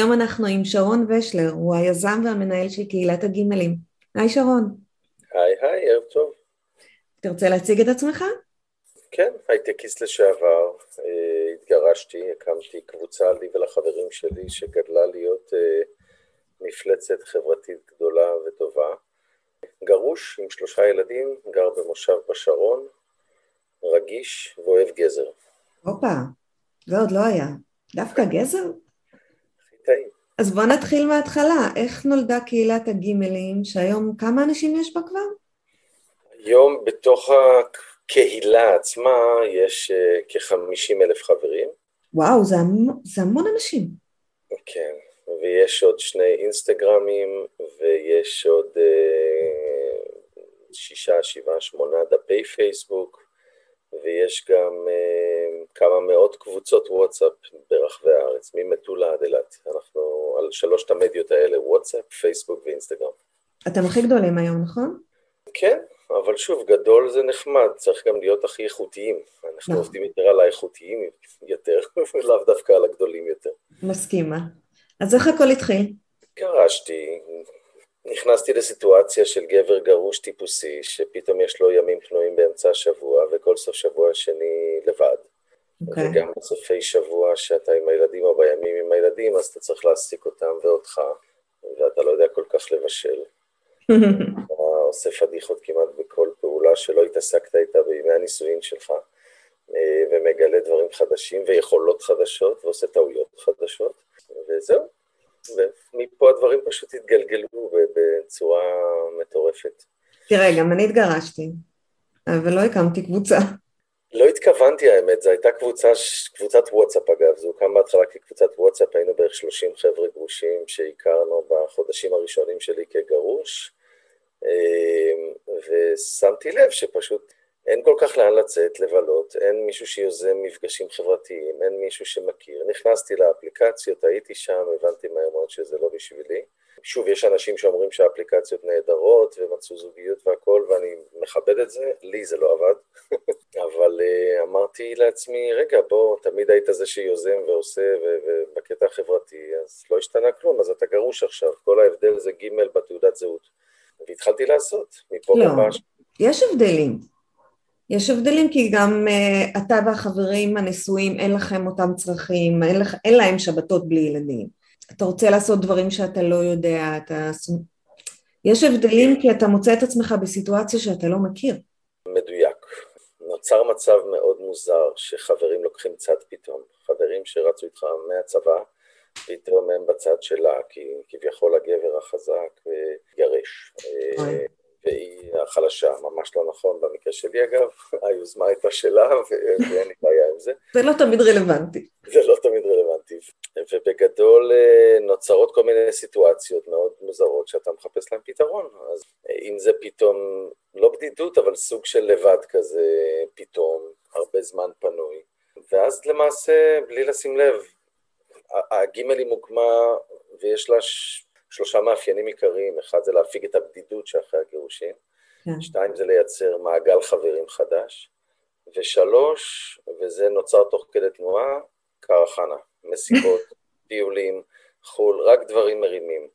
היום אנחנו עם שרון ושלר, הוא היזם והמנהל של קהילת הגימלים. היי שרון. היי היי, ערב טוב. תרצה להציג את עצמך? כן, הייטקיסט לשעבר, אה, התגרשתי, הקמתי קבוצה לי ולחברים שלי שגדלה להיות אה, מפלצת חברתית גדולה וטובה. גרוש עם שלושה ילדים, גר במושב בשרון, רגיש ואוהב גזר. הופה, זה עוד לא היה. דווקא גזר? טעים. אז בוא נתחיל מההתחלה. איך נולדה קהילת הגימלים, שהיום כמה אנשים יש בה כבר? היום בתוך הקהילה עצמה יש uh, כ-50 אלף חברים. וואו, זה, המ... זה המון אנשים. כן, ויש עוד שני אינסטגרמים, ויש עוד uh, שישה, שבעה, שמונה דפי פייסבוק, ויש גם uh, כמה מאות קבוצות וואטסאפ ברחבי הארץ, ממטולה עד אילת. אנחנו על שלושת המדיות האלה, וואטסאפ, פייסבוק ואינסטגרם. אתם הכי גדולים היום, נכון? כן, אבל שוב, גדול זה נחמד, צריך גם להיות הכי איכותיים. אנחנו נכון. עובדים יותר על האיכותיים יותר, ולאו דווקא על הגדולים יותר. מסכימה. אז איך הכל התחיל? גרשתי, נכנסתי לסיטואציה של גבר גרוש טיפוסי, שפתאום יש לו ימים פנויים באמצע השבוע, וכל סוף שבוע שני לבד. אוקיי. וגם בסופי שבוע שאתה עם הילדים או בימים עם הילדים, אז אתה צריך להעסיק אותם ואותך, ואתה לא יודע כל כך לבשל. אתה עושה פדיחות כמעט בכל פעולה שלא התעסקת איתה בימי הנישואין שלך, אה, ומגלה דברים חדשים ויכולות חדשות, ועושה טעויות חדשות, וזהו. ומפה הדברים פשוט התגלגלו בצורה מטורפת. תראה, גם אני התגרשתי, אבל לא הקמתי קבוצה. התכוונתי האמת, זו הייתה קבוצה, קבוצת וואטסאפ אגב, זה הוקם בהתחלה כקבוצת וואטסאפ, היינו בערך 30 חבר'ה גרושים שהכרנו בחודשים הראשונים שלי כגרוש, אמ, ושמתי לב שפשוט אין כל כך לאן לצאת, לבלות, אין מישהו שיוזם מפגשים חברתיים, אין מישהו שמכיר. נכנסתי לאפליקציות, הייתי שם, הבנתי מהר מאוד שזה לא בשבילי. שוב, יש אנשים שאומרים שהאפליקציות נהדרות ומצאו זוגיות והכל, ואני מכבד את זה, לי זה לא עבד. אבל uh, אמרתי לעצמי, רגע, בוא, תמיד היית זה שיוזם ועושה, ובקטע החברתי, אז לא השתנה כלום, אז אתה גרוש עכשיו, כל ההבדל זה ג' בתעודת זהות. והתחלתי לעשות, מפה לא, לבא. יש הבדלים. יש הבדלים כי גם uh, אתה והחברים הנשואים, אין לכם אותם צרכים, אין, לך, אין להם שבתות בלי ילדים. אתה רוצה לעשות דברים שאתה לא יודע, אתה... יש הבדלים כי אתה מוצא את עצמך בסיטואציה שאתה לא מכיר. מדויק. נוצר מצב מאוד מוזר שחברים לוקחים צד פתאום. חברים שרצו איתך מהצבא, פתאום הם בצד שלה, כי כביכול הגבר החזק ירש. והיא החלשה, ממש לא נכון במקרה שלי אגב, היוזמה הייתה שלה ואין לי בעיה עם זה. זה לא תמיד רלוונטי. זה לא תמיד רלוונטי. ובגדול אה, נוצרות כל מיני סיטואציות מאוד מוזרות שאתה מחפש להן פתרון. אז אה, אם זה פתאום, לא בדידות, אבל סוג של לבד כזה, פתאום, הרבה זמן פנוי. ואז למעשה, בלי לשים לב, הגימלים הוקמה ויש לה ש... שלושה מאפיינים עיקריים, אחד זה להפיג את הבדידות שאחרי הגירושים, כן. שתיים זה לייצר מעגל חברים חדש, ושלוש, וזה נוצר תוך כדי תנועה, קרחנה, מסיבות, טיולים, חו"ל, רק דברים מרימים,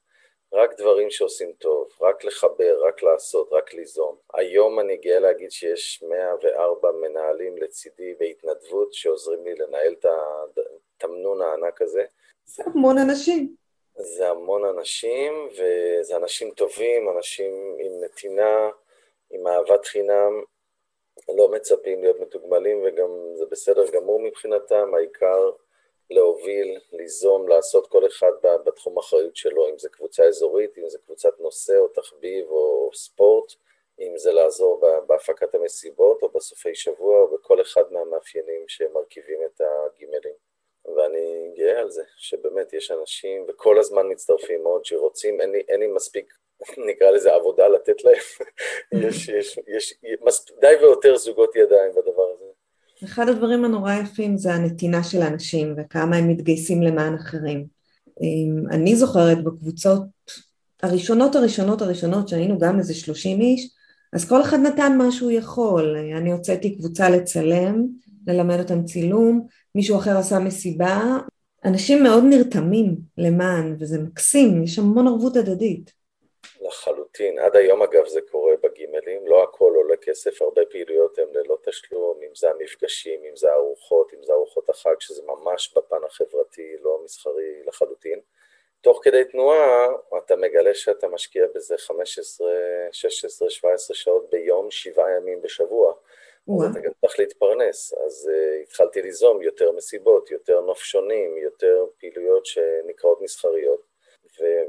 רק דברים שעושים טוב, רק לחבר, רק לעשות, רק ליזום. היום אני גאה להגיד שיש 104 מנהלים לצידי בהתנדבות שעוזרים לי לנהל את התמנון הענק הזה. זה המון אנשים. זה המון אנשים, וזה אנשים טובים, אנשים עם נתינה, עם אהבת חינם, לא מצפים להיות מתוגמלים, וגם זה בסדר גמור מבחינתם, העיקר להוביל, ליזום, לעשות כל אחד בתחום האחריות שלו, אם זה קבוצה אזורית, אם זה קבוצת נושא או תחביב או ספורט, אם זה לעזור בהפקת המסיבות או בסופי שבוע או בכל אחד מהמאפיינים שמרכיבים את הגימלים. ואני גאה על זה, שבאמת יש אנשים, וכל הזמן מצטרפים עוד, שרוצים, אין לי, אין לי מספיק, נקרא לזה עבודה לתת להם. יש, יש, יש, מס, די ויותר זוגות ידיים בדבר הזה. אחד הדברים הנורא יפים זה הנתינה של האנשים וכמה הם מתגייסים למען אחרים. אני זוכרת בקבוצות הראשונות הראשונות הראשונות שהיינו גם איזה 30 איש, אז כל אחד נתן מה שהוא יכול. אני הוצאתי קבוצה לצלם, ללמד אותם צילום, מישהו אחר עשה מסיבה. אנשים מאוד נרתמים למען, וזה מקסים, יש המון ערבות הדדית. לחלוטין. עד היום אגב זה קורה בגימלים, לא הכל עולה כסף, הרבה פעילויות הן ללא תשלום, אם זה המפגשים, אם זה הארוחות, אם זה ארוחות החג, שזה ממש בפן החברתי, לא המסחרי לחלוטין. תוך כדי תנועה אתה מגלה שאתה משקיע בזה 15, 16, 17 שעות ביום, שבעה ימים בשבוע. אז אתה גם צריך להתפרנס. אז uh, התחלתי ליזום יותר מסיבות, יותר נופשונים, יותר פעילויות שנקראות מסחריות.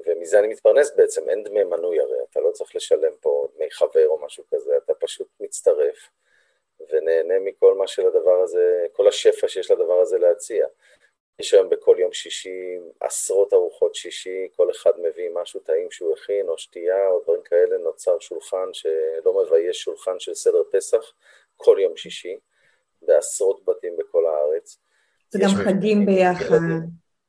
ומזה אני מתפרנס בעצם, אין דמי מנוי הרי, אתה לא צריך לשלם פה דמי חבר או משהו כזה, אתה פשוט מצטרף ונהנה מכל מה שלדבר הזה, כל השפע שיש לדבר הזה להציע. יש היום בכל יום שישי עשרות ארוחות שישי, כל אחד מביא משהו טעים שהוא הכין, או שתייה, או דברים כאלה, נוצר שולחן שלא מבייש שולחן של סדר פסח, כל יום שישי, בעשרות בתים בכל הארץ. זה גם חגים ביחד.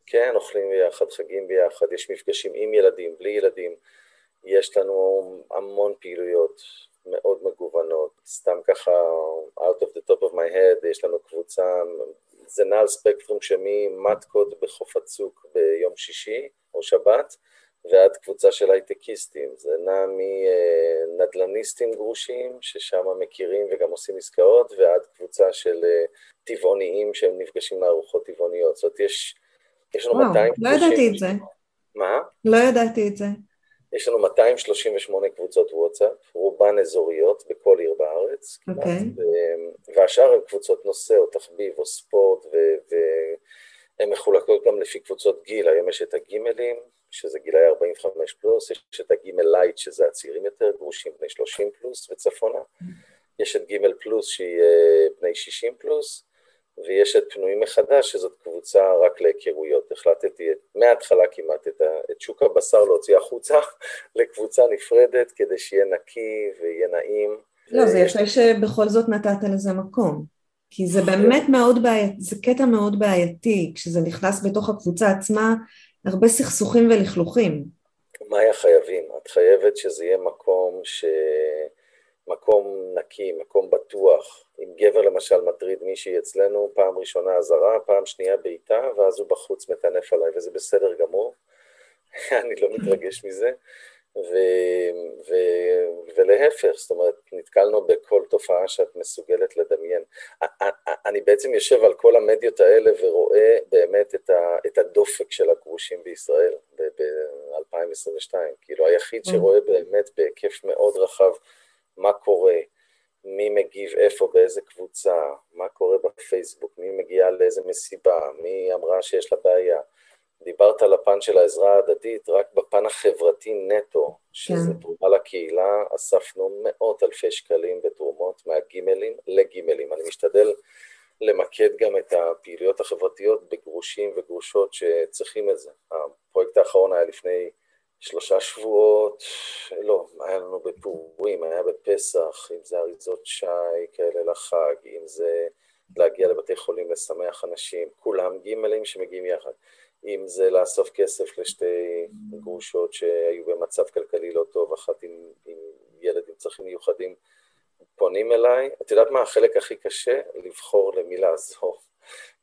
כן, אוכלים ביחד, חגים ביחד, יש מפגשים עם ילדים, בלי ילדים, יש לנו המון פעילויות מאוד מגוונות, סתם ככה, out of the top of my head, יש לנו קבוצה זה נע על ספקטרום שממטקות בחוף הצוק ביום שישי או שבת ועד קבוצה של הייטקיסטים, זה נע מנדלניסטים גרושים ששם מכירים וגם עושים עסקאות ועד קבוצה של אה, טבעוניים שהם נפגשים לארוחות טבעוניות, זאת אומרת יש, יש לנו וואו, 200 לא ידעתי את זה. מה? לא ידעתי את זה. יש לנו 238 קבוצות וואטסאפ, רובן אזוריות בכל עיר בארץ, okay. אוקיי. והשאר הן קבוצות נושא או תחביב או ספורט, והן מחולקות גם לפי קבוצות גיל, היום יש את הגימלים, שזה גילאי 45 פלוס, יש את הגימל light, שזה הצעירים יותר, גרושים בני 30 פלוס וצפונה, יש את גימל פלוס שהיא אה, בני 60 פלוס, ויש את פנויים מחדש, שזאת קבוצה רק להיכרויות. החלטתי מההתחלה כמעט את, ה, את שוק הבשר להוציא החוצה לקבוצה נפרדת, כדי שיהיה נקי ויהיה נעים. לא, זה יפה שבכל זאת נתת לזה מקום. כי זה באמת מאוד בעייתי, זה קטע מאוד בעייתי, כשזה נכנס בתוך הקבוצה עצמה, הרבה סכסוכים ולכלוכים. מאיה חייבים, את חייבת שזה יהיה מקום ש... מקום נקי, מקום בטוח. אם גבר למשל מטריד מישהי אצלנו, פעם ראשונה אזהרה, פעם שנייה בעיטה, ואז הוא בחוץ מטנף עליי, וזה בסדר גמור. אני לא מתרגש מזה. ו, ו, ולהפך, זאת אומרת, נתקלנו בכל תופעה שאת מסוגלת לדמיין. אני בעצם יושב על כל המדיות האלה ורואה באמת את, ה, את הדופק של הגרושים בישראל ב-2022. כאילו, היחיד. שרואה באמת בהיקף מאוד רחב מה קורה, מי מגיב איפה, באיזה קבוצה, מה קורה בפייסבוק, מי מגיע לאיזה מסיבה, מי אמרה שיש לה בעיה. דיברת על הפן של העזרה ההדדית, רק בפן החברתי נטו, שזה כן. תרומה לקהילה, אספנו מאות אלפי שקלים בתרומות מהגימלים לגימלים. אני משתדל למקד גם את הפעילויות החברתיות בגרושים וגרושות שצריכים את זה. הפרויקט האחרון היה לפני שלושה שבועות, לא, היה לנו בפורים, היה בפסח, אם זה אריזות שי כאלה לחג, אם זה להגיע לבתי חולים לשמח אנשים, כולם גימלים שמגיעים יחד. אם זה לאסוף כסף לשתי גרושות שהיו במצב כלכלי לא טוב, אחת עם, עם ילד עם צרכים מיוחדים, פונים אליי. את יודעת מה החלק הכי קשה? לבחור למי לעזור.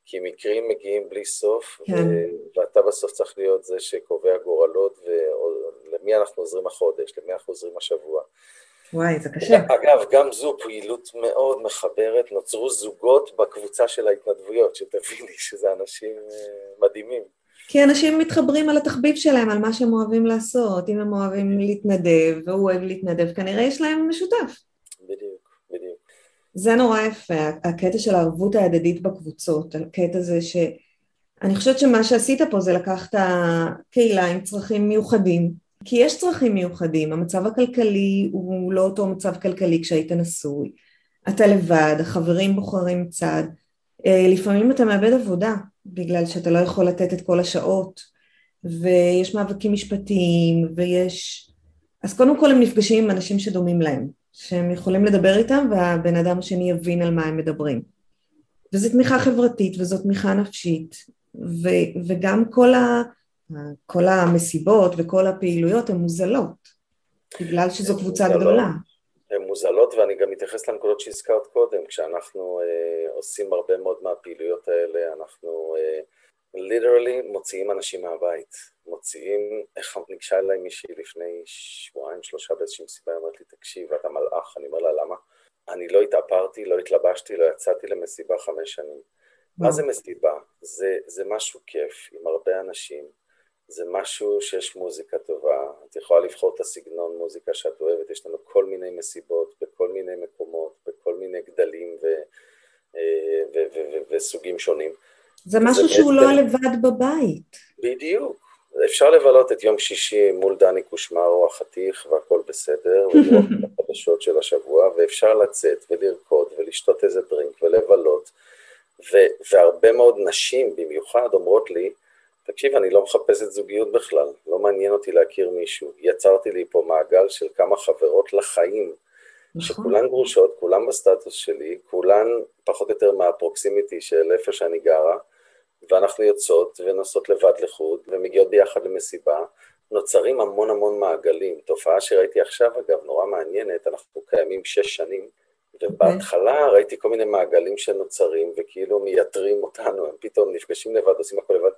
כי מקרים מגיעים בלי סוף, כן. ואתה בסוף צריך להיות זה שקובע גורלות, ולמי אנחנו עוזרים החודש, למי אנחנו עוזרים השבוע. וואי, זה קשה. אגב, גם זו פעילות מאוד מחברת, נוצרו זוגות בקבוצה של ההתנדבויות, שתביני שזה אנשים אה, מדהימים. כי אנשים מתחברים על התחביב שלהם, על מה שהם אוהבים לעשות. אם הם אוהבים להתנדב, והוא אוהב להתנדב, כנראה יש להם משותף. בדיוק. זה נורא יפה, הקטע של הערבות ההדדית בקבוצות, הקטע זה ש... אני חושבת שמה שעשית פה זה לקחת קהילה עם צרכים מיוחדים כי יש צרכים מיוחדים, המצב הכלכלי הוא לא אותו מצב כלכלי כשהיית נשוי, אתה לבד, החברים בוחרים צד, אה, לפעמים אתה מאבד עבודה בגלל שאתה לא יכול לתת את כל השעות ויש מאבקים משפטיים ויש... אז קודם כל הם נפגשים עם אנשים שדומים להם, שהם יכולים לדבר איתם והבן אדם השני יבין על מה הם מדברים. וזו תמיכה חברתית וזו תמיכה נפשית ו- וגם כל, ה- כל המסיבות וכל הפעילויות הן מוזלות בגלל שזו קבוצה מוזלות. גדולה. הן מוזלות ואני גם מתייחס לנקודות שהזכרת קודם, כשאנחנו אה, עושים הרבה מאוד מהפעילויות האלה, אנחנו אה, ליטרלי מוציאים אנשים מהבית, מוציאים, איך ניגשה אליי מישהי לפני שבועיים שלושה באיזושהי מסיבה, היא אומרת לי תקשיב אתה מלאך, אני אומר לה למה? אני לא התאפרתי, לא התלבשתי, לא יצאתי למסיבה חמש שנים. מה זה מסיבה? זה, זה משהו כיף עם הרבה אנשים, זה משהו שיש מוזיקה טובה, את יכולה לבחור את הסגנון מוזיקה שאת אוהבת, יש לנו כל מיני מסיבות בכל מיני מקומות, בכל מיני גדלים ו, אה, ו, ו, ו, וסוגים שונים. זה משהו שהוא לא לבד בבית. בדיוק. אפשר לבלות את יום שישי מול דני קושמרו החתיך והכל בסדר, ולראות את החדשות של השבוע, ואפשר לצאת ולרקוד ולשתות איזה דרינק ולבלות. ו- והרבה מאוד נשים במיוחד אומרות לי, תקשיב, אני לא מחפשת זוגיות בכלל, לא מעניין אותי להכיר מישהו. יצרתי לי פה מעגל של כמה חברות לחיים, נכון. שכולן גרושות, כולן בסטטוס שלי, כולן פחות או יותר מהפרוקסימיטי של איפה שאני גרה, ואנחנו יוצאות ונוסעות לבד לחוד, ומגיעות ביחד למסיבה, נוצרים המון המון מעגלים. תופעה שראיתי עכשיו, אגב, נורא מעניינת, אנחנו קיימים שש שנים, ובהתחלה ראיתי כל מיני מעגלים שנוצרים, וכאילו מייתרים אותנו, הם פתאום נפגשים לבד, עושים הכל לבד,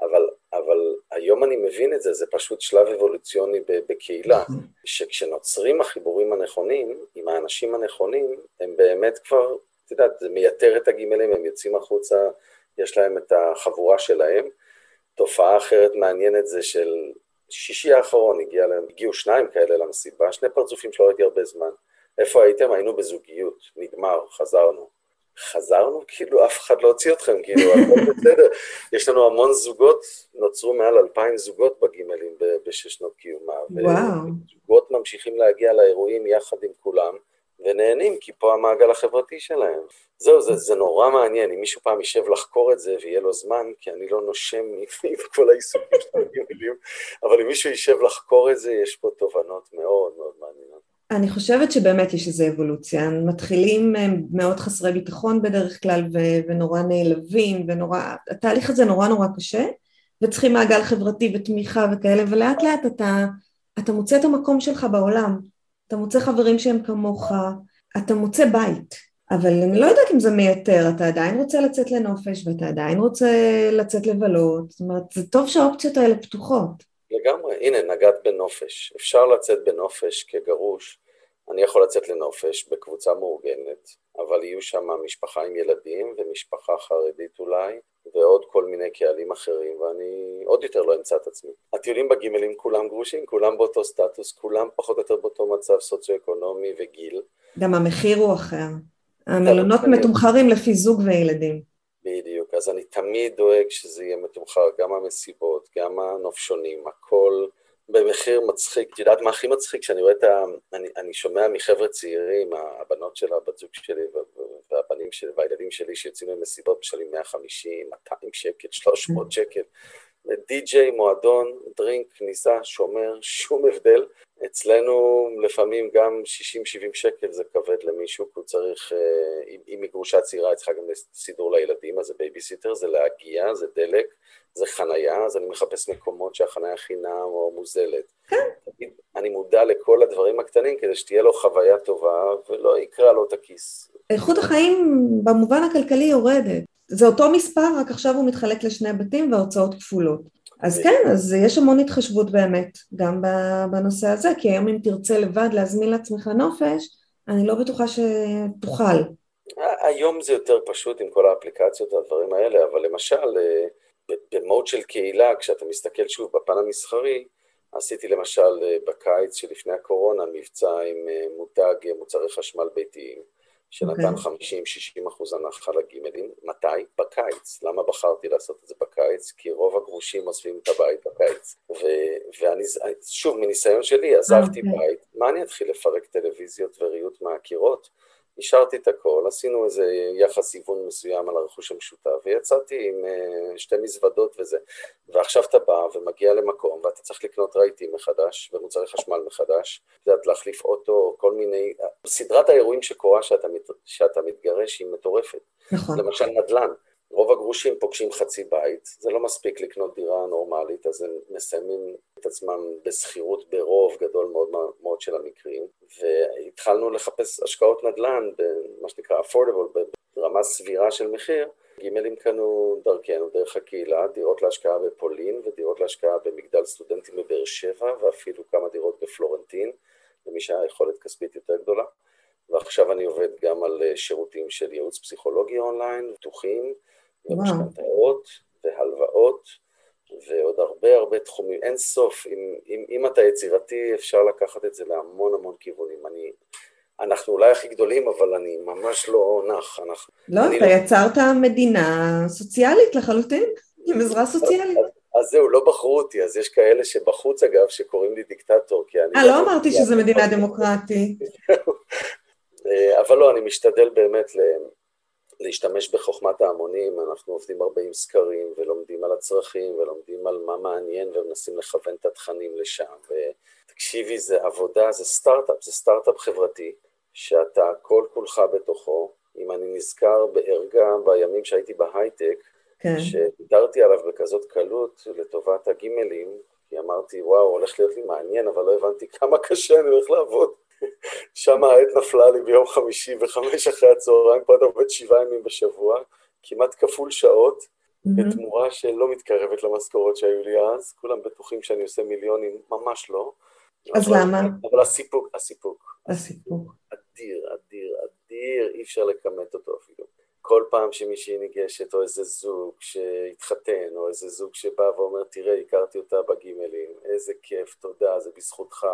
אבל, אבל היום אני מבין את זה, זה פשוט שלב אבולוציוני בקהילה, שכשנוצרים החיבורים הנכונים, עם האנשים הנכונים, הם באמת כבר, את יודעת, זה מייתר את הגימלים, הם יוצאים החוצה, יש להם את החבורה שלהם. תופעה אחרת מעניינת זה של שישי האחרון הגיע להם, הגיעו שניים כאלה למסיבה, שני פרצופים שלא ראיתי הרבה זמן. איפה הייתם? היינו בזוגיות, נגמר, חזרנו. חזרנו? כאילו אף אחד לא הוציא אתכם, כאילו הכל בסדר. יש לנו המון זוגות, נוצרו מעל אלפיים זוגות בגימלים בשש שנות קיומה. וואו. וזוגות ממשיכים להגיע לאירועים יחד עם כולם, ונהנים, כי פה המעגל החברתי שלהם. זהו, זה, זה נורא מעניין, אם מישהו פעם יישב לחקור את זה ויהיה לו זמן, כי אני לא נושם מכל העיסוקים של אבל אם מישהו יישב לחקור את זה, יש פה תובנות מאוד מאוד מעניינות. אני חושבת שבאמת יש איזו אבולוציה, מתחילים הם מאוד חסרי ביטחון בדרך כלל ו- ונורא נעלבים ונורא, התהליך הזה נורא נורא קשה וצריכים מעגל חברתי ותמיכה וכאלה ולאט לאט אתה, אתה מוצא את המקום שלך בעולם, אתה מוצא חברים שהם כמוך, אתה מוצא בית, אבל אני לא יודעת אם זה מייתר, אתה עדיין רוצה לצאת לנופש ואתה עדיין רוצה לצאת לבלות, זאת אומרת זה טוב שהאופציות האלה פתוחות. לגמרי, הנה, נגעת בנופש. אפשר לצאת בנופש כגרוש. אני יכול לצאת לנופש בקבוצה מאורגנת, אבל יהיו שם משפחה עם ילדים ומשפחה חרדית אולי, ועוד כל מיני קהלים אחרים, ואני עוד יותר לא אמצא את עצמי. הטיולים בגימלים כולם גרושים, כולם באותו סטטוס, כולם פחות או יותר באותו מצב סוציו-אקונומי וגיל. גם המחיר הוא אחר. המלונות מתומחרים לפי זוג וילדים. בדיוק, אז אני תמיד דואג שזה יהיה מתומחר, גם המסיבות, גם הנופשונים, הכל במחיר מצחיק. את יודעת מה הכי מצחיק? שאני רואה את ה... אני, אני שומע מחבר'ה צעירים, הבנות של הבת זוג שלי והבנים שלי והילדים שלי שיוצאים למסיבות משלמים 150, 200 שקל, 300 שקל. די-ג'יי, מועדון, דרינק, כניסה, שומר, שום הבדל. אצלנו לפעמים גם 60-70 שקל זה כבד למישהו, כי הוא צריך, אה, אם, אם היא גרושה צעירה, היא צריכה גם סידור לילדים, אז זה בייביסיטר, זה להגיע, זה דלק, זה חנייה, אז אני מחפש מקומות שהחנייה חינם או מוזלת. תמיד אני מודע לכל הדברים הקטנים כדי שתהיה לו חוויה טובה ולא יקרע לו את הכיס. איכות החיים במובן הכלכלי יורדת. זה אותו מספר, רק עכשיו הוא מתחלק לשני בתים וההוצאות כפולות. אז כן, אז יש המון התחשבות באמת, גם בנושא הזה, כי היום אם תרצה לבד להזמין לעצמך נופש, אני לא בטוחה שתוכל. היום זה יותר פשוט עם כל האפליקציות והדברים האלה, אבל למשל, במוד של קהילה, כשאתה מסתכל שוב בפן המסחרי, עשיתי למשל בקיץ שלפני הקורונה מבצע עם מותג מוצרי חשמל ביתיים, שנתן okay. 50-60 אחוז הנחה לגימלים. מתי? בקיץ. למה בחרתי לעשות את זה בקיץ? כי רוב הגרושים עוזבים את הבית בקיץ. ו- ואני, שוב, מניסיון שלי, עזבתי okay. אוקיי. בית, מה אני אתחיל לפרק טלוויזיות וריהוט מהקירות? השארתי את הכל, עשינו איזה יחס היוון מסוים על הרכוש המשותף, ויצאתי עם uh, שתי מזוודות וזה. ועכשיו אתה בא ומגיע למקום, ואתה צריך לקנות רהיטים מחדש, ומוצרי חשמל מחדש, את יודעת, להחליף אוטו, כל מיני... סדרת האירועים שקורה שאתה, מת... שאתה מתגרש היא מטורפת. נכון. למשל נדל"ן. רוב הגרושים פוגשים חצי בית, זה לא מספיק לקנות דירה נורמלית, אז הם מסיימים את עצמם בשכירות ברוב גדול מאוד מאוד של המקרים, והתחלנו לחפש השקעות נדל"ן במה שנקרא affordable, ברמה סבירה של מחיר. גימלים קנו דרכנו, דרך הקהילה, דירות להשקעה בפולין ודירות להשקעה במגדל סטודנטים בבאר שבע ואפילו כמה דירות בפלורנטין, למי שהיה יכולת כספית יותר גדולה. ועכשיו אני עובד גם על שירותים של ייעוץ פסיכולוגי אונליין, פתוחים, ומשכנתאות והלוואות ועוד הרבה הרבה תחומים, אין סוף, אם, אם, אם אתה יצירתי אפשר לקחת את זה להמון המון כיוונים, אני, אנחנו אולי הכי גדולים אבל אני ממש לא נח, אנחנו... לא, אתה לא... יצרת מדינה סוציאלית לחלוטין, עם עזרה סוציאלית. אז זהו, לא בחרו אותי, אז יש כאלה שבחוץ אגב שקוראים לי דיקטטור, כי אני... אה, לא אמרתי שזו מדינה דמוקרטית. אה, אבל לא, אני משתדל באמת להשתמש בחוכמת ההמונים, אנחנו עובדים הרבה עם סקרים ולומדים על הצרכים ולומדים על מה מעניין ומנסים לכוון את התכנים לשם. ותקשיבי, זה עבודה, זה סטארט-אפ, זה סטארט-אפ חברתי, שאתה כל כולך בתוכו. אם אני נזכר בערגה בימים שהייתי בהייטק, כן. שוויתרתי עליו בכזאת קלות לטובת הגימלים, כי אמרתי, וואו, הולך להיות לי מעניין, אבל לא הבנתי כמה קשה אני הולך לעבוד. שם העת נפלה לי ביום חמישי בחמש אחרי הצהריים, פה אתה עובד שבעה ימים בשבוע, כמעט כפול שעות. בתמורה שלא מתקרבת למשכורות שהיו לי אז, כולם בטוחים שאני עושה מיליונים, ממש לא. אז אבל, למה? אבל הסיפוק, הסיפוק. הסיפוק. אדיר, אדיר, אדיר, אי אפשר לכמת אותו אפילו. כל פעם שמישהי ניגשת, או איזה זוג שהתחתן, או איזה זוג שבא ואומר, תראה, הכרתי אותה בגימלים, איזה כיף, תודה, זה בזכותך.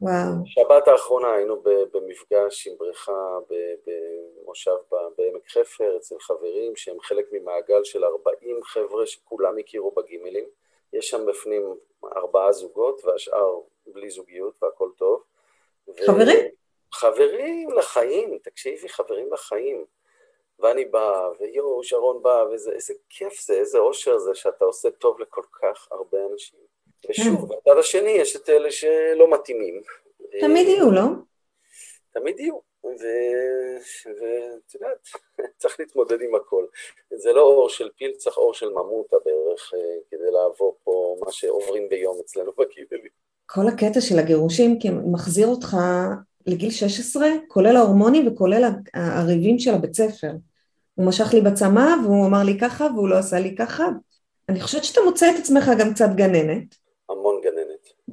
וואו. שבת האחרונה היינו במפגש עם בריכה במושב בעמק חפר אצל חברים שהם חלק ממעגל של 40 חבר'ה שכולם הכירו בגימלים. יש שם בפנים ארבעה זוגות והשאר בלי זוגיות והכל טוב. חברים? ו... חברים לחיים, תקשיבי, חברים לחיים. ואני בא, ויואו, שרון בא, ואיזה כיף זה, איזה אושר זה שאתה עושה טוב לכל כך הרבה אנשים. ושוב, כן. בצד השני יש את אלה שלא מתאימים. תמיד יהיו, לא? תמיד יהיו, ואת יודעת, צריך להתמודד עם הכל. זה לא אור של פיל, צריך אור של ממוטה בערך, אה, כדי לעבור פה מה שעוברים ביום אצלנו בקיבלים. כל הקטע של הגירושים מחזיר אותך לגיל 16, כולל ההורמונים וכולל הריבים של הבית ספר. הוא משך לי בצמא והוא אמר לי ככה והוא לא עשה לי ככה. אני חושבת שאתה מוצא את עצמך גם קצת גננת.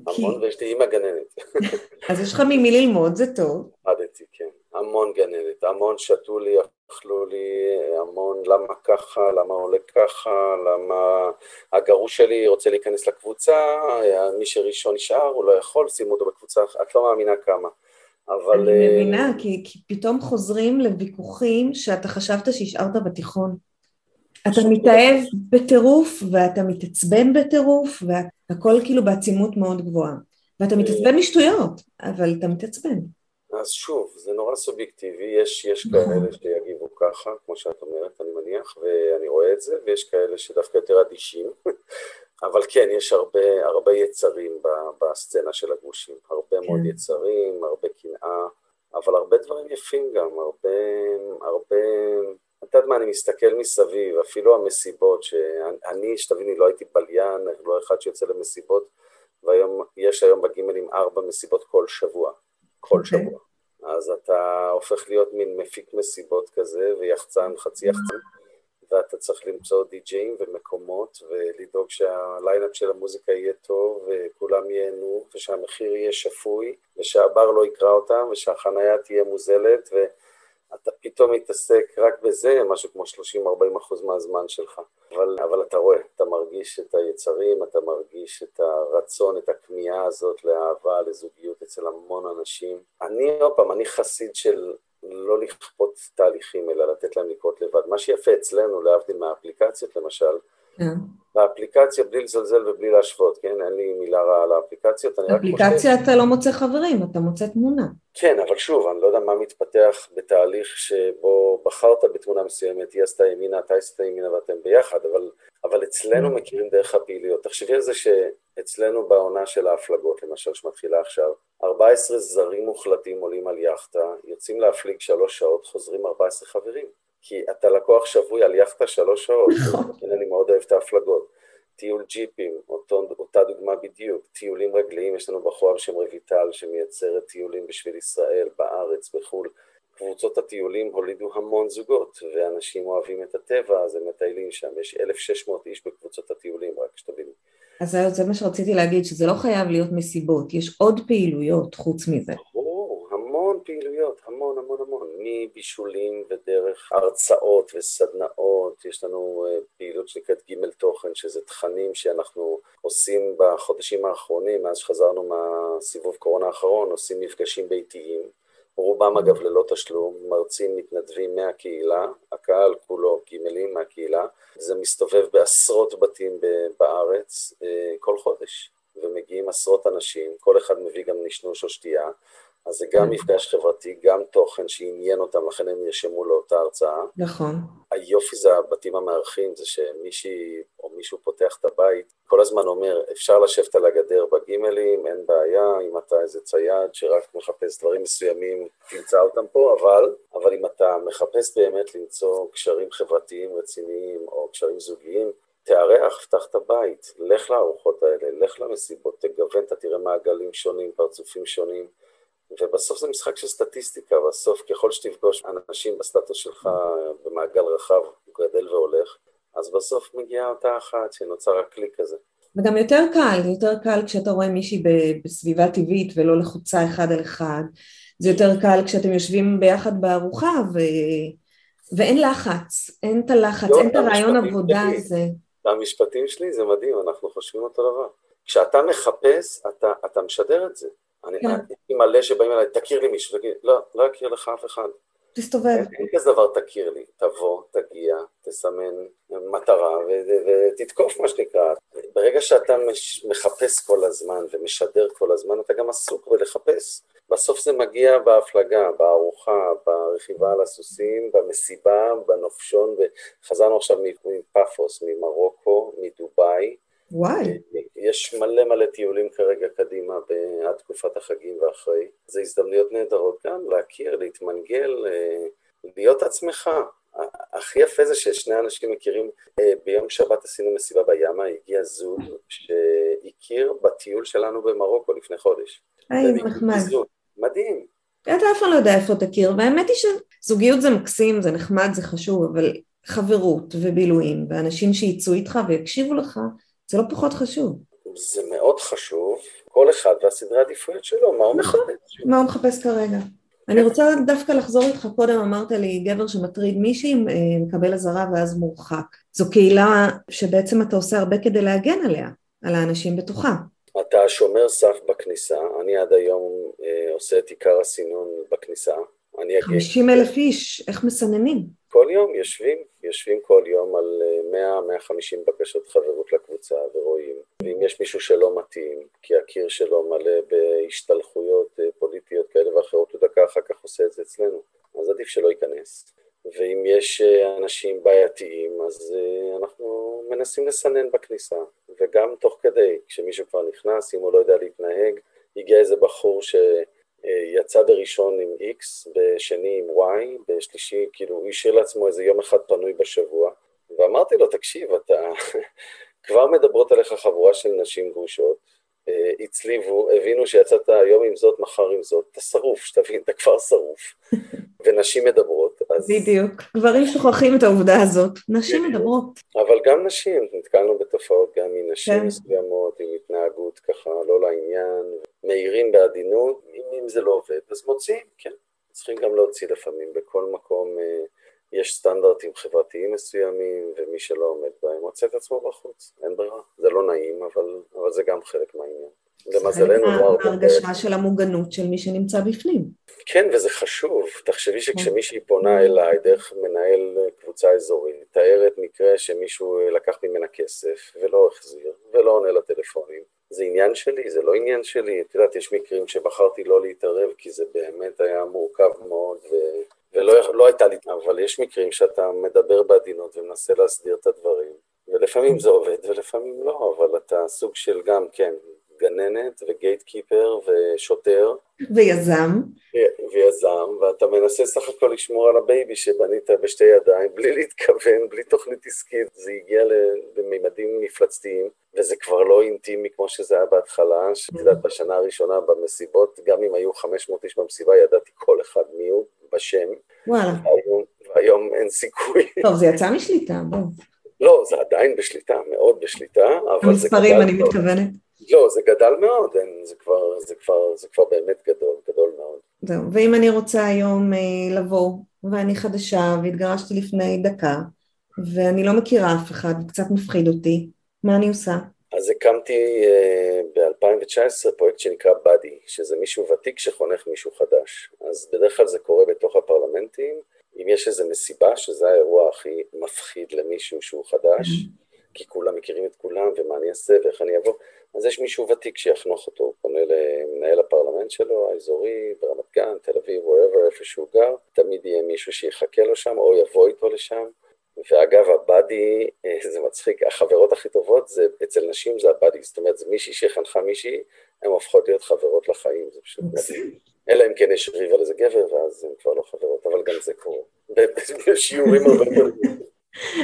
המון. המון, ויש לי אימא גננת. אז יש לך ממי ללמוד, זה טוב. למדתי, כן. המון גננת. המון שתו לי, אכלו לי, המון למה ככה, למה עולה ככה, למה הגרוש שלי רוצה להיכנס לקבוצה, מי שראשון נשאר, הוא לא יכול, שימו אותו בקבוצה, את לא מאמינה כמה. אבל... אני מבינה, כי, כי פתאום חוזרים לוויכוחים שאתה חשבת שהשארת בתיכון. אתה מתאהב בטירוף, ואתה מתעצבן בטירוף, והכל כאילו בעצימות מאוד גבוהה. ואתה מתעצבן משטויות, אבל אתה מתעצבן. אז שוב, זה נורא סובייקטיבי, יש, יש נכון. כאלה שיגיבו ככה, כמו שאת אומרת, אני מניח, ואני רואה את זה, ויש כאלה שדווקא יותר אדישים, אבל כן, יש הרבה, הרבה יצרים בסצנה של הגושים, הרבה כן. מאוד יצרים, הרבה קנאה, אבל הרבה דברים יפים גם, הרבה, הרבה את יודעת מה, אני מסתכל מסביב, אפילו המסיבות, שאני, שתביני, לא הייתי בליין, לא אחד שיוצא למסיבות, והיום, יש היום בגימלים ארבע מסיבות כל שבוע, כל okay. אוקיי. שבוע. אז אתה הופך להיות מין מפיק מסיבות כזה, ויחצן, חצי יחצן, ואתה צריך למצוא די-ג'אים ומקומות, ולדאוג שהליינאפ של המוזיקה יהיה טוב, וכולם ייהנו, ושהמחיר יהיה שפוי, ושהבר לא יקרא אותם, ושהחנייה תהיה מוזלת, ו... אתה פתאום מתעסק רק בזה, משהו כמו 30-40 אחוז מהזמן שלך. אבל, אבל אתה רואה, אתה מרגיש את היצרים, אתה מרגיש את הרצון, את הכמיהה הזאת לאהבה, לזוגיות אצל המון אנשים. אני, עוד פעם, אני חסיד של לא לכפות תהליכים, אלא לתת להם לקרות לבד. מה שיפה אצלנו, להבדיל מהאפליקציות למשל, yeah. באפליקציה בלי לזלזל ובלי להשוות, כן? אין לי מילה רעה על האפליקציות, אני רק חושב... באפליקציה אתה לא מוצא חברים, אתה מוצא תמונה. כן, אבל שוב, אני לא יודע מה מתפתח בתהליך שבו בחרת בתמונה מסוימת, היא עשתה ימינה, אתה עשית ימינה ואתם ביחד, אבל, אבל אצלנו מכירים דרך הפעילויות. תחשבי על זה שאצלנו בעונה של ההפלגות, למשל, שמתחילה עכשיו, 14 זרים מוחלטים עולים על יאכטה, יוצאים להפליג שלוש שעות, חוזרים 14 חברים. כי אתה לקוח שבוי על יאכטה שלוש שעות, נכון. אני מאוד אוהב את ההפלגות. טיול ג'יפים, אותו, אותה דוגמה בדיוק, טיולים רגליים, יש לנו בחורה בשם רויטל שמייצרת טיולים בשביל ישראל, בארץ, בחו"ל. קבוצות הטיולים הולידו המון זוגות, ואנשים אוהבים את הטבע, אז הם מטיילים שם, יש 1,600 איש בקבוצות הטיולים, רק שתבינו. אז זה מה שרציתי להגיד, שזה לא חייב להיות מסיבות, יש עוד פעילויות חוץ מזה. ברור, המון פעילויות, המון המון המון, מבישולים ודרך הרצאות וסדנאות, יש לנו אה, פעילות שנקראת ג' תוכן, שזה תכנים שאנחנו עושים בחודשים האחרונים, מאז שחזרנו מהסיבוב קורונה האחרון, עושים מפגשים ביתיים. רובם אגב ללא תשלום, מרצים מתנדבים מהקהילה, הקהל כולו גימלים מהקהילה, זה מסתובב בעשרות בתים בארץ אה, כל חודש, ומגיעים עשרות אנשים, כל אחד מביא גם נשנוש או שתייה, אז זה גם מפגש חברתי, גם תוכן שעניין אותם, לכן הם נרשמו לאותה הרצאה. נכון. היופי זה הבתים המארחים, זה שמישהי או מישהו פותח את הבית, כל הזמן אומר, אפשר לשבת על הגדר בגימלים, אין בעיה, אם אתה איזה צייד שרק מחפש דברים מסוימים, תמצא אותם פה, אבל, אבל אם אתה מחפש באמת למצוא קשרים חברתיים רציניים או קשרים זוגיים, תארח, פתח את הבית, לך לארוחות האלה, לך למסיבות, תגוון, אתה תראה מעגלים שונים, פרצופים שונים. ובסוף זה משחק של סטטיסטיקה, בסוף ככל שתפגוש אנשים בסטטוס שלך במעגל רחב, הוא גדל והולך, אז בסוף מגיעה אותה אחת שנוצר הקליק הזה. וגם יותר קל, יותר קל כשאתה רואה מישהי בסביבה טבעית ולא לחוצה אחד על אחד, זה יותר קל כשאתם יושבים ביחד בארוחה ו... ואין לחץ, אין את הלחץ, לא, אין את הרעיון עבודה הזה. המשפטים שלי זה מדהים, אנחנו חושבים אותו דבר. כשאתה מחפש, אתה, אתה משדר את זה. אני כן. מלא שבאים אליי, תכיר לי מישהו, תגיד, לא, לא אכיר לך אף אחד. תסתובב. אין כזה דבר תכיר לי, תבוא, תגיע, תסמן מטרה ותתקוף מה שנקרא. ברגע שאתה מחפש כל הזמן ומשדר כל הזמן, אתה גם עסוק בלחפש. בסוף זה מגיע בהפלגה, בארוחה, ברכיבה על הסוסים, במסיבה, בנופשון, וחזרנו עכשיו מפאפוס, ממרוקו, מדובאי, וואי. יש מלא מלא טיולים כרגע קדימה עד תקופת החגים ואחרי. זה הזדמנויות נהדרות גם להכיר, להתמנגל, אה, להיות עצמך. הכי יפה זה ששני אנשים מכירים, אה, ביום שבת עשינו מסיבה בימה, הגיע זוג שהכיר בטיול שלנו במרוקו לפני חודש. היי, נחמד. מדהים. אתה אף פעם לא יודע איפה תכיר, והאמת היא שזוגיות זה מקסים, זה נחמד, זה חשוב, אבל חברות ובילויים, ואנשים שיצאו איתך ויקשיבו לך, זה לא פחות חשוב. זה מאוד חשוב, כל אחד והסדרי העדיפויות שלו, מה הוא נכון, מחפש. מה הוא מחפש כרגע. אני רוצה דווקא לחזור איתך, קודם אמרת לי גבר שמטריד מישהי אה, מקבל אזהרה ואז מורחק. זו קהילה שבעצם אתה עושה הרבה כדי להגן עליה, על האנשים בתוכה. אתה שומר סף בכניסה, אני עד היום אה, עושה את עיקר הסינון בכניסה. 50 אלף איש, איך מסננים? כל יום יושבים, יושבים כל יום על 100-150 אה, בקשות חברות לקבוצה ורואים. ואם יש מישהו שלא מתאים, כי הקיר שלו מלא בהשתלחויות אה, פוליטיות כאלה ואחרות, הוא דקה אחר כך עושה את זה אצלנו. אז עדיף שלא ייכנס. ואם יש אה, אנשים בעייתיים, אז אנחנו מנסים לסנן בכניסה. וגם תוך כדי, כשמישהו כבר נכנס, אם הוא לא יודע להתנהג, הגיע איזה בחור ש... יצא בראשון עם X, בשני עם Y, בשלישי, כאילו, הוא השאיר לעצמו איזה יום אחד פנוי בשבוע, ואמרתי לו, תקשיב, אתה... כבר מדברות עליך חבורה של נשים גרושות, אה, הצליבו, הבינו שיצאת היום עם זאת, מחר עם זאת, אתה שרוף, שתבין, אתה כבר שרוף, ונשים מדברות, אז... בדיוק, גברים שוכחים את העובדה הזאת, נשים מדברות. אבל גם נשים, נתקלנו בתופעות גם מנשים כן. מסוימות, עם התנהגות ככה לא לעניין, מעירים בעדינות, אם זה לא עובד, אז מוציאים, כן. צריכים גם להוציא לפעמים, בכל מקום אה, יש סטנדרטים חברתיים מסוימים, ומי שלא עומד בהם מוצא את עצמו בחוץ, אין ברירה. זה לא נעים, אבל, אבל זה גם חלק מהעניין. למזלנו לא הרבה... זה הרגשה של המוגנות של מי שנמצא בפנים. כן, וזה חשוב. תחשבי שכשמישהי פונה אליי דרך מנהל קבוצה אזורית, מתארת מקרה שמישהו לקח ממנה כסף ולא החזיר ולא עונה לטלפונים. זה עניין שלי, זה לא עניין שלי. את יודעת, יש מקרים שבחרתי לא להתערב כי זה באמת היה מורכב מאוד ו... ולא לא הייתה לי, אבל יש מקרים שאתה מדבר בעדינות ומנסה להסדיר את הדברים, ולפעמים זה עובד ולפעמים לא, אבל אתה סוג של גם, כן, גננת ו gatekeeper ושוטר. ויזם. ויזם, ואתה מנסה סך הכל לשמור על ה baby שבנית בשתי ידיים, בלי להתכוון, בלי תוכנית עסקית, זה הגיע לממדים מפלצתיים, וזה כבר לא אינטימי כמו שזה היה בהתחלה, שאת יודעת, בשנה הראשונה במסיבות, גם אם היו 500 איש במסיבה, ידעתי כל אחד מי הוא בשם. וואלה. והיום, והיום אין סיכוי. טוב, זה יצא משליטה, בוא. לא, זה עדיין בשליטה, מאוד בשליטה, אבל זה... המספרים, אני מתכוונת. לא, זה גדל מאוד, זה, כבר, זה, כבר, זה כבר באמת גדול, גדול מאוד. זהו, ואם אני רוצה היום אה, לבוא, ואני חדשה, והתגרשתי לפני דקה, ואני לא מכירה אף אחד, קצת מפחיד אותי, מה אני עושה? אז הקמתי אה, ב-2019 פרויקט שנקרא באדי, שזה מישהו ותיק שחונך מישהו חדש. אז בדרך כלל זה קורה בתוך הפרלמנטים, אם יש איזו מסיבה, שזה האירוע הכי מפחיד למישהו שהוא חדש, כי כולם מכירים את כולם, ומה אני אעשה ואיך אני אבוא, אז יש מישהו ותיק שיחנוך אותו, הוא פונה למנהל הפרלמנט שלו, האזורי, ברמת גן, תל אביב, wherever, איפה שהוא גר, תמיד יהיה מישהו שיחכה לו שם, או יבוא איתו לשם. ואגב, הבאדי, אה, זה מצחיק, החברות הכי טובות זה, אצל נשים זה הבאדי, זאת אומרת, זה מישהי שחנכה מישהי, הן הופכות להיות חברות לחיים, זה פשוט מדהים. אלא אם כן יש ריב על איזה גבר, ואז הן כבר לא חברות, אבל גם זה קורה. בשיעורים הרבה יותר.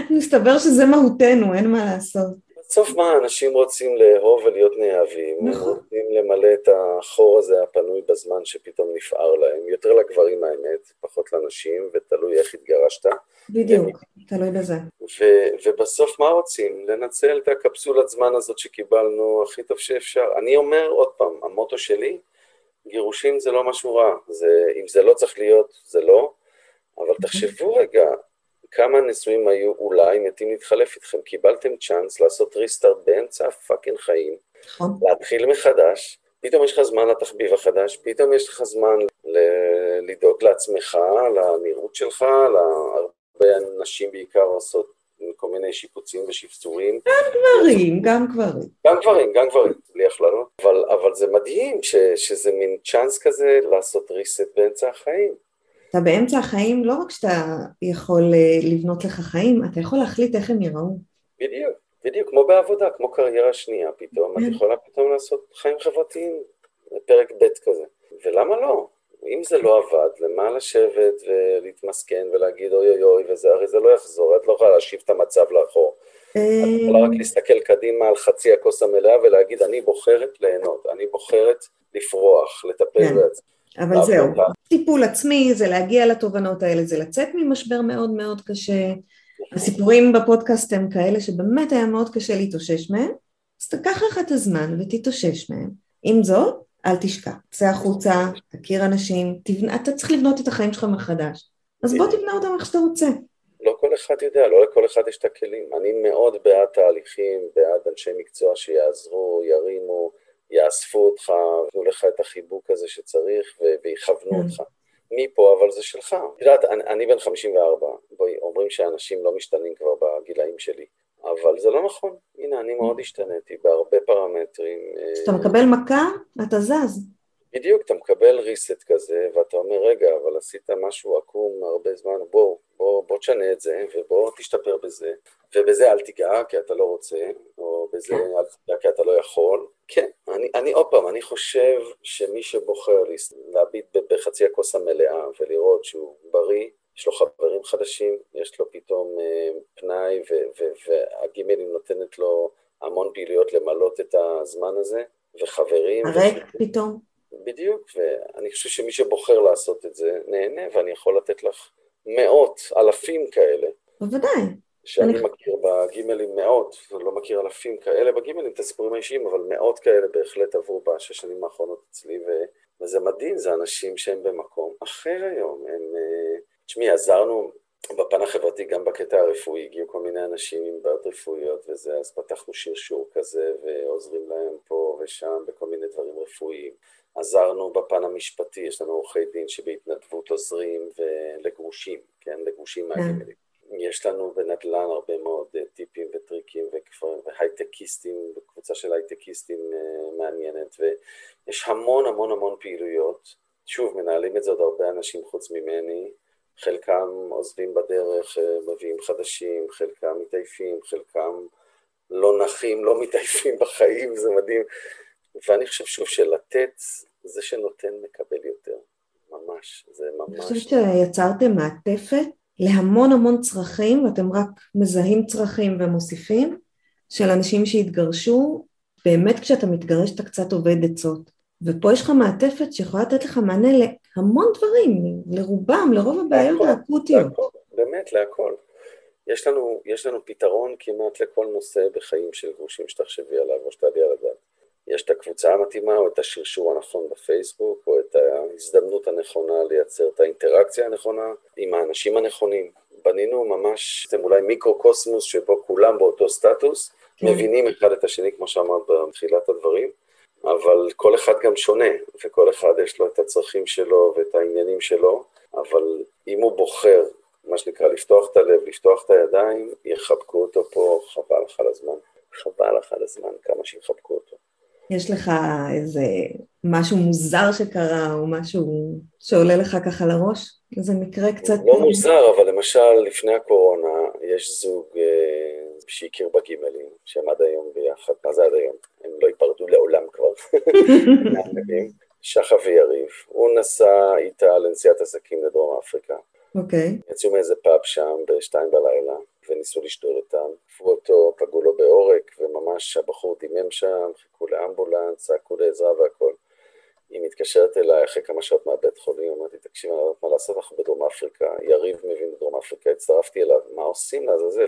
מסתבר שזה מהותנו, אין מה לעשות. בסוף מה, אנשים רוצים לאהוב ולהיות נאהבים, נכון. הם רוצים למלא את החור הזה הפנוי בזמן שפתאום נפער להם, יותר לגברים האמת, פחות לנשים, ותלוי איך התגרשת. בדיוק, ו... תלוי בזה. ו- ובסוף מה רוצים? לנצל את הקפסולת זמן הזאת שקיבלנו הכי טוב שאפשר. אני אומר עוד פעם, המוטו שלי, גירושים זה לא משהו רע, זה, אם זה לא צריך להיות, זה לא, אבל אוקיי. תחשבו רגע, כמה נשואים היו אולי מתים להתחלף איתכם, קיבלתם צ'אנס לעשות ריסטארט באמצע הפאקינג חיים, נכון. להתחיל מחדש, פתאום יש לך זמן לתחביב החדש, פתאום יש לך זמן ל- לדאוג לעצמך, לנראות שלך, להרבה נשים בעיקר עושות כל מיני שיפוצים ושפצורים. גם גברים, גם גברים. גם גברים, גם גברים, בלי הכללות. אבל, אבל זה מדהים ש, שזה מין צ'אנס כזה לעשות ריסט באמצע החיים. אתה באמצע החיים, לא רק שאתה יכול אה, לבנות לך חיים, אתה יכול להחליט איך הם יראו. בדיוק, בדיוק, כמו בעבודה, כמו קריירה שנייה פתאום, את כן. יכולה פתאום לעשות חיים חברתיים, פרק ב' כזה. ולמה לא? אם זה לא עבד, למה לשבת ולהתמסכן ולהגיד אוי אוי אוי וזה, הרי זה לא יחזור, את לא יכולה להשיב את המצב לאחור. את יכולה רק להסתכל קדימה על חצי הכוס המלאה ולהגיד אני בוחרת ליהנות, אני בוחרת לפרוח, לטפל כן. בעצמי. אבל זהו, טיפול עצמי זה להגיע לתובנות האלה, זה לצאת ממשבר מאוד מאוד קשה. הסיפורים בפודקאסט הם כאלה שבאמת היה מאוד קשה להתאושש מהם, אז תקח לך את הזמן ותתאושש מהם. עם זאת, אל תשכח, צא החוצה, תכיר אנשים, תבנה, אתה צריך לבנות את החיים שלך מחדש. אז בוא תבנה אותם איך שאתה רוצה. לא כל אחד יודע, לא לכל אחד יש את הכלים. אני מאוד בעד תהליכים, בעד אנשי מקצוע שיעזרו, ירימו, יאספו אותך, יתנו לך את החיבוק הזה שצריך ויכוונו mm. אותך. מפה, אבל זה שלך. את יודעת, אני, אני בן 54, בואי, אומרים שאנשים לא משתנים כבר בגילאים שלי, אבל זה לא נכון. הנה, אני מאוד השתניתי בהרבה פרמטרים. כשאתה מקבל מכה, אתה זז. בדיוק, אתה מקבל ריסט כזה, ואתה אומר, רגע, אבל עשית משהו עקום הרבה זמן, בוא, בוא, בוא תשנה את זה, ובוא תשתפר בזה, ובזה אל תיגע, כי אתה לא רוצה, או בזה כן. אל תיגע, כי אתה לא יכול. כן, אני, אני עוד פעם, אני חושב שמי שבוחר להביט בחצי הכוס המלאה ולראות שהוא בריא, יש לו חברים חדשים, יש לו פתאום אה, פנאי, והגימלים נותנת לו המון פעילויות למלות את הזמן הזה, וחברים. הריק פתאום. בדיוק, ואני חושב שמי שבוחר לעשות את זה נהנה, ואני יכול לתת לך מאות, אלפים כאלה. בוודאי. שאני אני... מכיר בגימלים מאות, אני לא מכיר אלפים כאלה בגימלים, את הסיפורים האישיים, אבל מאות כאלה בהחלט עברו בשש שנים האחרונות אצלי, ו... וזה מדהים, זה אנשים שהם במקום אחר היום. הם... אה, תשמעי, עזרנו בפן החברתי, גם בקטע הרפואי, הגיעו כל מיני אנשים עם בעיות רפואיות וזה, אז פתחנו שרשור כזה, ועוזרים להם פה ושם בכל מיני דברים רפואיים. עזרנו בפן המשפטי, יש לנו עורכי דין שבהתנדבות עוזרים לגרושים, כן, לגרושים כן. מהגימלים. יש לנו בנדל"ן הרבה מאוד אה, טיפים וטריקים והייטקיסטים, קבוצה של הייטקיסטים אה, מעניינת, ויש המון המון המון פעילויות. שוב, מנהלים את זה עוד הרבה אנשים חוץ ממני, חלקם עוזבים בדרך, אה, מביאים חדשים, חלקם מתעייפים, חלקם לא נחים, לא מתעייפים בחיים, זה מדהים. ואני חושב שוב שלתת, זה שנותן מקבל יותר. ממש, זה ממש... אני חושבת שיצרתם מעטפת להמון המון צרכים, ואתם רק מזהים צרכים ומוסיפים, של אנשים שהתגרשו, באמת כשאתה מתגרש אתה קצת עובד עצות. ופה יש לך מעטפת שיכולה לתת לך מענה להמון דברים, לרובם, לרוב הבעיות האקוטיות. באמת, להכל. יש לנו, יש לנו פתרון כמעט לכל נושא בחיים של גרושים שתחשבי עליו או שתעלי על הדעת. יש את הקבוצה המתאימה או את השרשור הנכון בפייסבוק או את ההזדמנות הנכונה לייצר את האינטראקציה הנכונה עם האנשים הנכונים. בנינו ממש, אתם אולי מיקרו-קוסמוס שבו כולם באותו סטטוס, כן. מבינים אחד את השני, כמו שאמרת בתחילת הדברים, אבל כל אחד גם שונה, וכל אחד יש לו את הצרכים שלו ואת העניינים שלו, אבל אם הוא בוחר, מה שנקרא, לפתוח את הלב, לפתוח את הידיים, יחבקו אותו פה, חבל לך על הזמן. חבל לך על הזמן, כמה שיחבקו אותו. יש לך איזה משהו מוזר שקרה, או משהו שעולה לך ככה לראש? איזה מקרה קצת... לא מוזר, אבל למשל, לפני הקורונה, יש זוג אה, שהכיר בגימלים, שהם עד היום ביחד, מה זה עד היום? הם לא ייפרדו לעולם כבר. שחה ויריב. הוא נסע איתה לנסיעת עסקים לדרום אפריקה. אוקיי. Okay. יצאו מאיזה פאב שם בשתיים בלילה, וניסו לשדול אותם. עפו אותו, פגעו לו בעורק, וממש הבחור דימם שם, חיכו לאמבולנס, צעקו לעזרה והכל. היא מתקשרת אליי אחרי כמה שעות מהבית חולים, אמרתי, תקשיב, אני לא יודעת מה לעשות, אנחנו בדרום אפריקה, יריב מבין בדרום אפריקה, הצטרפתי אליו, מה עושים לעזאזל?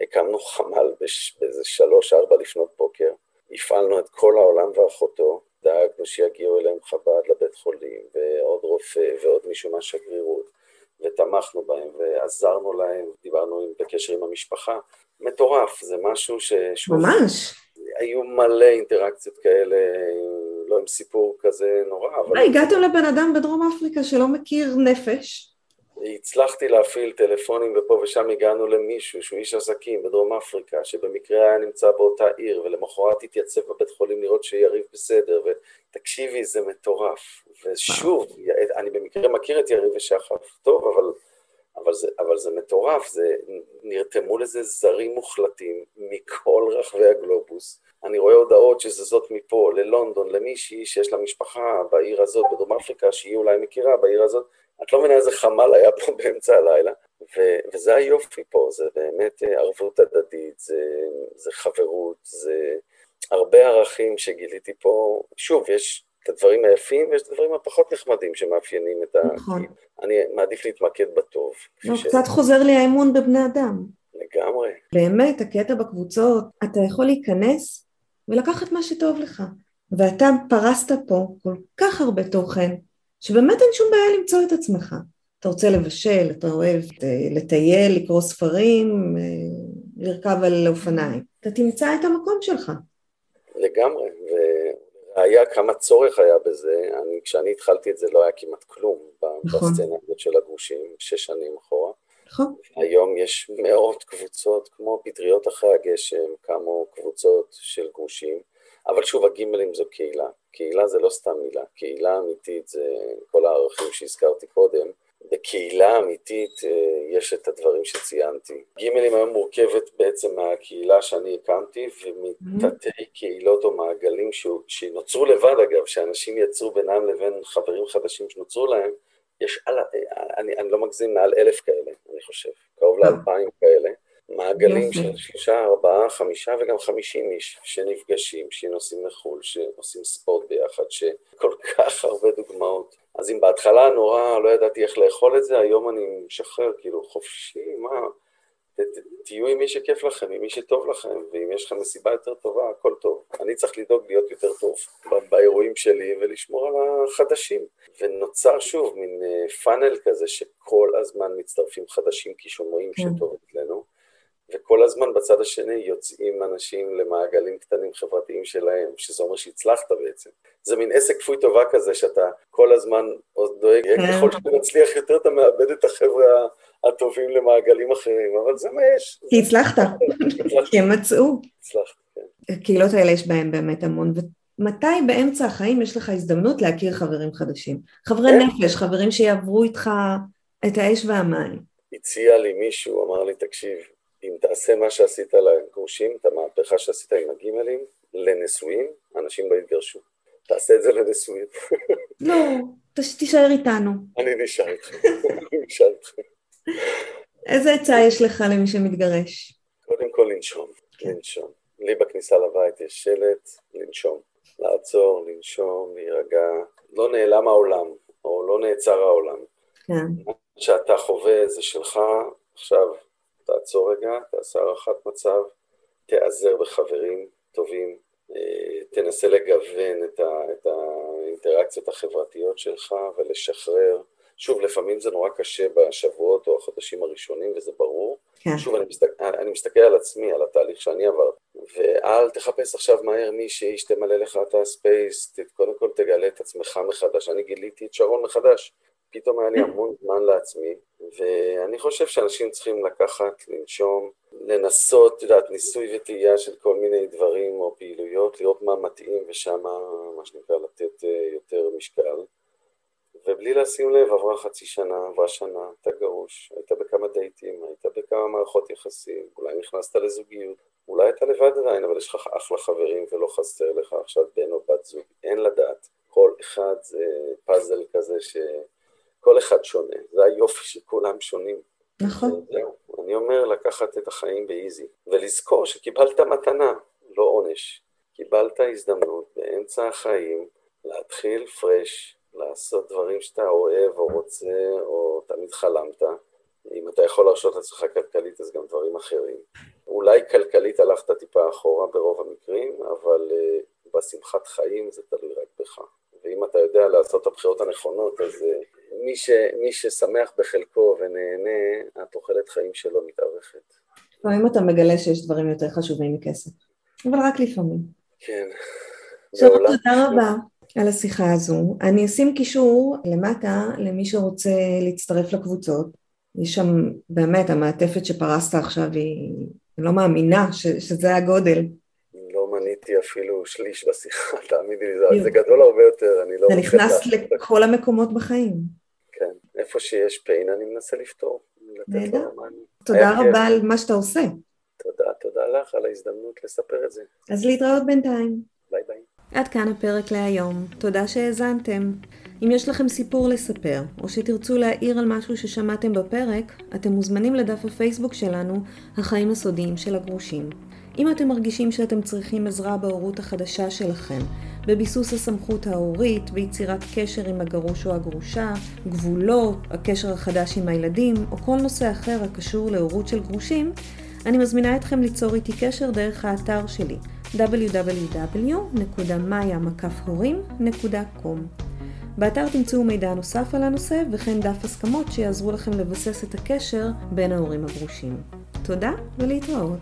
הקמנו חמ"ל באיזה שלוש-ארבע לפנות בוקר, הפעלנו את כל העולם ואחותו, דאגנו שיגיעו אליהם חב"ד לבית חולים, ועוד רופא ועוד מישהו מהשגרירות, ותמכנו בהם ועזרנו להם, דיברנו עם, בקשר עם המשפחה. מטורף, זה משהו ש... ממש. היו מלא אינטראקציות כאלה, לא עם סיפור כזה נורא, אבל... הגעתם לבן אדם בדרום אפריקה שלא מכיר נפש? הצלחתי להפעיל טלפונים ופה ושם הגענו למישהו שהוא איש עסקים בדרום אפריקה, שבמקרה היה נמצא באותה עיר, ולמחרת התייצב בבית חולים לראות שיריב בסדר, ותקשיבי, זה מטורף. ושוב, אני במקרה מכיר את יריב ושחף טוב, אבל, אבל, זה, אבל זה מטורף, זה, נרתמו לזה זרים מוחלטים מכל רחבי הגלובוס. אני רואה הודעות שזזות מפה ללונדון, למישהי שיש לה משפחה בעיר הזאת, בדרום אפריקה, שהיא אולי מכירה בעיר הזאת, את לא מבינה איזה חמ"ל היה פה באמצע הלילה, ו- וזה היופי פה, זה באמת אה, ערבות הדדית, זה, זה חברות, זה הרבה ערכים שגיליתי פה. שוב, יש את הדברים היפים ויש את הדברים הפחות נחמדים שמאפיינים את ה... נכון. אני מעדיף להתמקד בטוב. לא, ש... קצת חוזר לי האמון בבני אדם. לגמרי. באמת, הקטע בקבוצות, אתה יכול להיכנס ולקחת מה שטוב לך. ואתה פרסת פה כל כך הרבה תוכן, שבאמת אין שום בעיה למצוא את עצמך. אתה רוצה לבשל, אתה אוהב אה, לטייל, לקרוא ספרים, אה, לרכב על אופניים. אתה תמצא את המקום שלך. לגמרי, והיה כמה צורך היה בזה. אני, כשאני התחלתי את זה לא היה כמעט כלום נכון. בסצנה הזאת של הגושים, שש שנים אחורה. נכון. היום יש מאות קבוצות, כמו פטריות אחרי הגשם, קמו קבוצות של גושים. אבל שוב, הגימלים זו קהילה. קהילה זה לא סתם מילה, קהילה אמיתית זה כל הערכים שהזכרתי קודם. בקהילה אמיתית אה, יש את הדברים שציינתי. גימלים היום מורכבת בעצם מהקהילה שאני הקמתי ומתתי קהילות או מעגלים שנוצרו לבד אגב, שאנשים יצרו בינם לבין חברים חדשים שנוצרו להם, יש, אני, אני לא מגזים, מעל אלף כאלה, אני חושב, קרוב לאלפיים כאלה. מעגלים של שלושה, ארבעה, חמישה וגם חמישים איש שנפגשים, שנוסעים לחו"ל, שעושים ספורט ביחד, שכל כך הרבה דוגמאות. אז אם בהתחלה נורא לא ידעתי איך לאכול את זה, היום אני משחרר, כאילו, חופשי, מה? ת, ת, תהיו עם מי שכיף לכם, עם מי שטוב לכם, ואם יש לכם מסיבה יותר טובה, הכל טוב. אני צריך לדאוג להיות יותר טוב באירועים שלי ולשמור על החדשים. ונוצר שוב מין פאנל כזה שכל הזמן מצטרפים חדשים כי שומעים כן. שטוב אצלנו. וכל הזמן בצד השני יוצאים אנשים למעגלים קטנים חברתיים שלהם, שזה אומר שהצלחת בעצם. זה מין עסק כפוי טובה כזה, שאתה כל הזמן עוד דואג, כן. ככל שאתה מצליח יותר אתה מאבד את החבר'ה הטובים למעגלים אחרים, אבל זה מה יש. כי הצלחת, כי הם מצאו. הצלחת, כן. הקהילות האלה יש בהם באמת המון, ומתי באמצע החיים יש לך הזדמנות להכיר חברים חדשים? חברי כן. נפש, חברים שיעברו איתך את האש והמים. הציע לי מישהו, אמר לי, תקשיב, אם תעשה מה שעשית לגרושים, את המהפכה שעשית עם הגימלים, לנשואים, אנשים לא יתגרשו. תעשה את זה לנשואים. לא, תישאר איתנו. אני נשאר איתך, אני נשאר איתך. איזה עצה יש לך למי שמתגרש? קודם כל לנשום, כן. לנשום. לי בכניסה לבית יש שלט, לנשום. לעצור, לנשום, להירגע. לא נעלם העולם, או לא נעצר העולם. כן. מה שאתה חווה זה שלך, עכשיו תעצור רגע, תעשה הערכת מצב, תיעזר בחברים טובים, אה, תנסה לגוון את, ה, את האינטראקציות החברתיות שלך ולשחרר. שוב, לפעמים זה נורא קשה בשבועות או החודשים הראשונים, וזה ברור. כן. שוב, אני, מסתכל, אני מסתכל על עצמי, על התהליך שאני עברתי, ואל תחפש עכשיו מהר מישהי שתמלא לך את הספייס, קודם כל תגלה את עצמך מחדש. אני גיליתי את שרון מחדש. פתאום היה לי המון זמן לעצמי, ואני חושב שאנשים צריכים לקחת, לנשום, לנסות, את יודעת, ניסוי וטעייה של כל מיני דברים או פעילויות, לראות מה מתאים ושם, מה שנקרא, לתת אה, יותר משקל. ובלי לשים לב, עברה חצי שנה, עברה שנה, אתה גרוש, היית בכמה דייטים, היית בכמה מערכות יחסים, אולי נכנסת לזוגיות, אולי אתה לבד עדיין, אבל יש לך אחלה חברים ולא חסר לך עכשיו בן או בת זוג, אין לדעת. כל אחד זה פאזל כזה ש... כל אחד שונה, זה היופי שכולם שונים. נכון. זהו, אני אומר לקחת את החיים באיזי, ולזכור שקיבלת מתנה, לא עונש. קיבלת הזדמנות באמצע החיים להתחיל פרש, לעשות דברים שאתה אוהב או רוצה או תמיד חלמת. אם אתה יכול להרשות לעצמך כלכלית, אז גם דברים אחרים. אולי כלכלית הלכת טיפה אחורה ברוב המקרים, אבל uh, בשמחת חיים זה תלוי רק בך. ואם אתה יודע לעשות את הבחירות הנכונות, אז uh, מי, ש, מי ששמח בחלקו ונהנה, התוחלת חיים שלו מתארכת. לפעמים אתה מגלה שיש דברים יותר חשובים מכסף, אבל רק לפעמים. כן. עכשיו תודה רבה על השיחה הזו. אני אשים קישור למטה למי שרוצה להצטרף לקבוצות. יש שם באמת, המעטפת שפרסת עכשיו היא... אני לא מאמינה ש, שזה הגודל. לא מניתי אפילו שליש בשיחה, תאמיני לי, זה, זה גדול הרבה יותר, אני לא... זה נכנס לכל המקומות בחיים. איפה שיש pain אני מנסה לפתור. נהדר. תודה רבה על מה שאתה עושה. תודה, תודה לך על ההזדמנות לספר את זה. אז להתראות בינתיים. ביי ביי. עד כאן הפרק להיום. תודה שהאזנתם. אם יש לכם סיפור לספר, או שתרצו להעיר על משהו ששמעתם בפרק, אתם מוזמנים לדף הפייסבוק שלנו, החיים הסודיים של הגרושים. אם אתם מרגישים שאתם צריכים עזרה בהורות החדשה שלכם, בביסוס הסמכות ההורית, ביצירת קשר עם הגרוש או הגרושה, גבולות, הקשר החדש עם הילדים, או כל נושא אחר הקשור להורות של גרושים, אני מזמינה אתכם ליצור איתי קשר דרך האתר שלי www.maya.com באתר תמצאו מידע נוסף על הנושא וכן דף הסכמות שיעזרו לכם לבסס את הקשר בין ההורים הגרושים. תודה ולהתראות.